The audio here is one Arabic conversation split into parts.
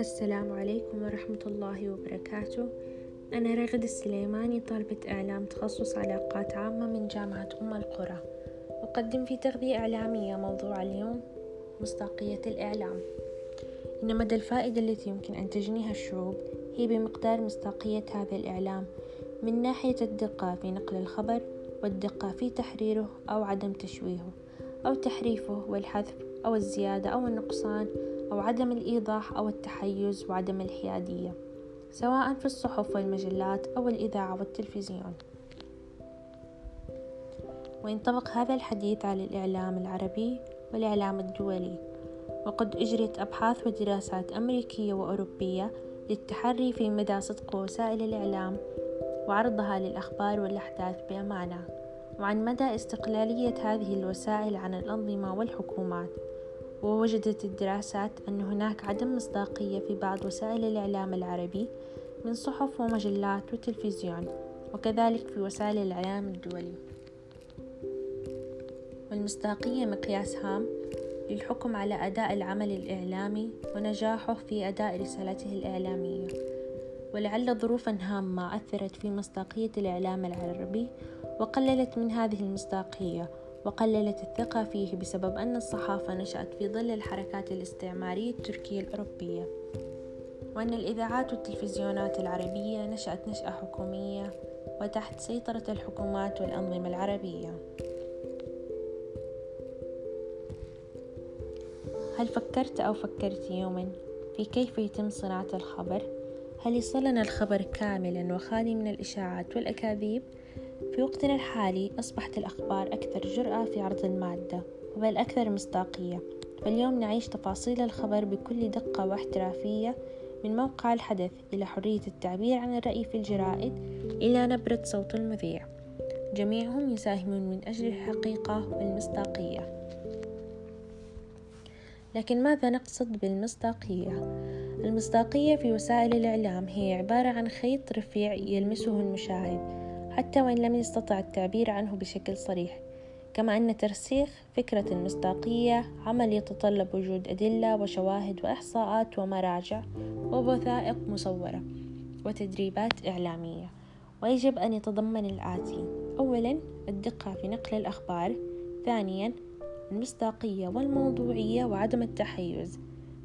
السلام عليكم ورحمة الله وبركاته. أنا رغد السليماني طالبة إعلام تخصص علاقات عامة من جامعة أم القرى. أقدم في تغذية إعلامية موضوع اليوم مصداقية الإعلام. إن مدى الفائدة التي يمكن أن تجنيها الشعوب هي بمقدار مصداقية هذا الإعلام من ناحية الدقة في نقل الخبر والدقة في تحريره أو عدم تشويهه. أو تحريفه والحذف أو الزيادة أو النقصان أو عدم الإيضاح أو التحيز وعدم الحيادية سواء في الصحف والمجلات أو الإذاعة والتلفزيون. وينطبق هذا الحديث على الإعلام العربي والإعلام الدولي وقد أجريت أبحاث ودراسات أمريكية وأوروبية للتحري في مدى صدق وسائل الإعلام وعرضها للأخبار والأحداث بأمانة. وعن مدى استقلالية هذه الوسائل عن الأنظمة والحكومات. ووجدت الدراسات أن هناك عدم مصداقية في بعض وسائل الإعلام العربي من صحف ومجلات وتلفزيون وكذلك في وسائل الإعلام الدولي. والمصداقية مقياس هام للحكم على أداء العمل الإعلامي ونجاحه في أداء رسالته الإعلامية. ولعل ظروفا هامة أثرت في مصداقية الإعلام العربي وقللت من هذه المصداقية وقللت الثقة فيه بسبب أن الصحافة نشأت في ظل الحركات الاستعمارية التركية الأوروبية وأن الإذاعات والتلفزيونات العربية نشأت نشأة حكومية وتحت سيطرة الحكومات والأنظمة العربية هل فكرت أو فكرت يوما في كيف يتم صناعة الخبر؟ هل يصلنا الخبر كاملا وخالي من الإشاعات والأكاذيب؟ في وقتنا الحالي أصبحت الأخبار أكثر جرأة في عرض المادة بل أكثر مصداقية. فاليوم نعيش تفاصيل الخبر بكل دقة واحترافية من موقع الحدث إلى حرية التعبير عن الرأي في الجرائد إلى نبرة صوت المذيع. جميعهم يساهمون من أجل الحقيقة والمصداقية. لكن ماذا نقصد بالمصداقية؟ المصداقية في وسائل الإعلام هي عبارة عن خيط رفيع يلمسه المشاهد حتى وإن لم يستطع التعبير عنه بشكل صريح كما أن ترسيخ فكرة المصداقية عمل يتطلب وجود أدلة وشواهد وإحصاءات ومراجع ووثائق مصورة وتدريبات إعلامية ويجب أن يتضمن الآتي أولا الدقة في نقل الأخبار ثانيا المصداقية والموضوعية وعدم التحيز.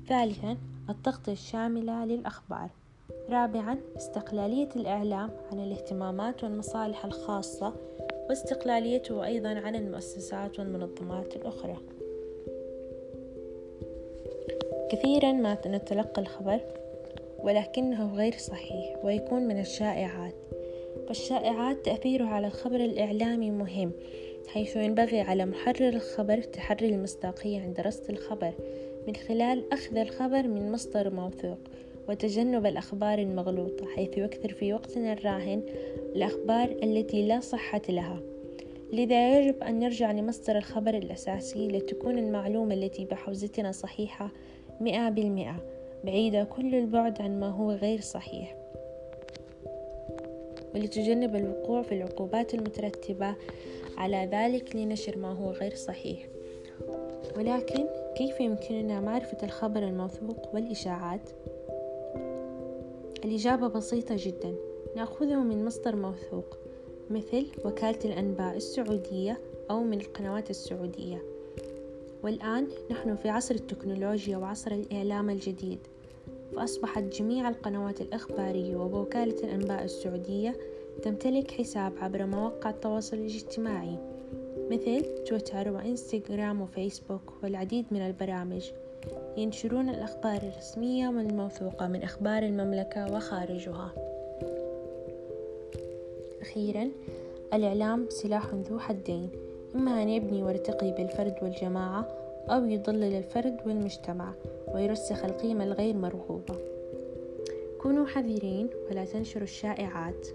ثالثا التغطية الشاملة للأخبار. رابعا استقلالية الإعلام عن الاهتمامات والمصالح الخاصة واستقلاليته أيضا عن المؤسسات والمنظمات الأخرى. كثيرا ما نتلقى الخبر ولكنه غير صحيح ويكون من الشائعات. فالشائعات تأثيره على الخبر الإعلامي مهم. حيث ينبغي على محرر الخبر تحري المصداقية عند رصد الخبر. من خلال أخذ الخبر من مصدر موثوق وتجنب الأخبار المغلوطة حيث يكثر في وقتنا الراهن الأخبار التي لا صحة لها. لذا يجب أن نرجع لمصدر الخبر الأساسي لتكون المعلومة التي بحوزتنا صحيحة مئة بالمئة بعيدة كل البعد عن ما هو غير صحيح. ولتجنب الوقوع في العقوبات المترتبة. على ذلك لنشر ما هو غير صحيح. ولكن كيف يمكننا معرفة الخبر الموثوق والإشاعات؟ الإجابة بسيطة جدا. نأخذه من مصدر موثوق مثل وكالة الأنباء السعودية أو من القنوات السعودية. والآن نحن في عصر التكنولوجيا وعصر الإعلام الجديد. فأصبحت جميع القنوات الإخبارية ووكالة الأنباء السعودية تمتلك حساب عبر مواقع التواصل الاجتماعي مثل تويتر وإنستغرام وفيسبوك والعديد من البرامج. ينشرون الأخبار الرسمية والموثوقة من أخبار المملكة وخارجها. أخيرا الإعلام سلاح ذو حدين إما أن يبني ويرتقي بالفرد والجماعة أو يضلل الفرد والمجتمع. ويرسخ القيمة الغير مرغوبة. كونوا حذرين ولا تنشروا الشائعات.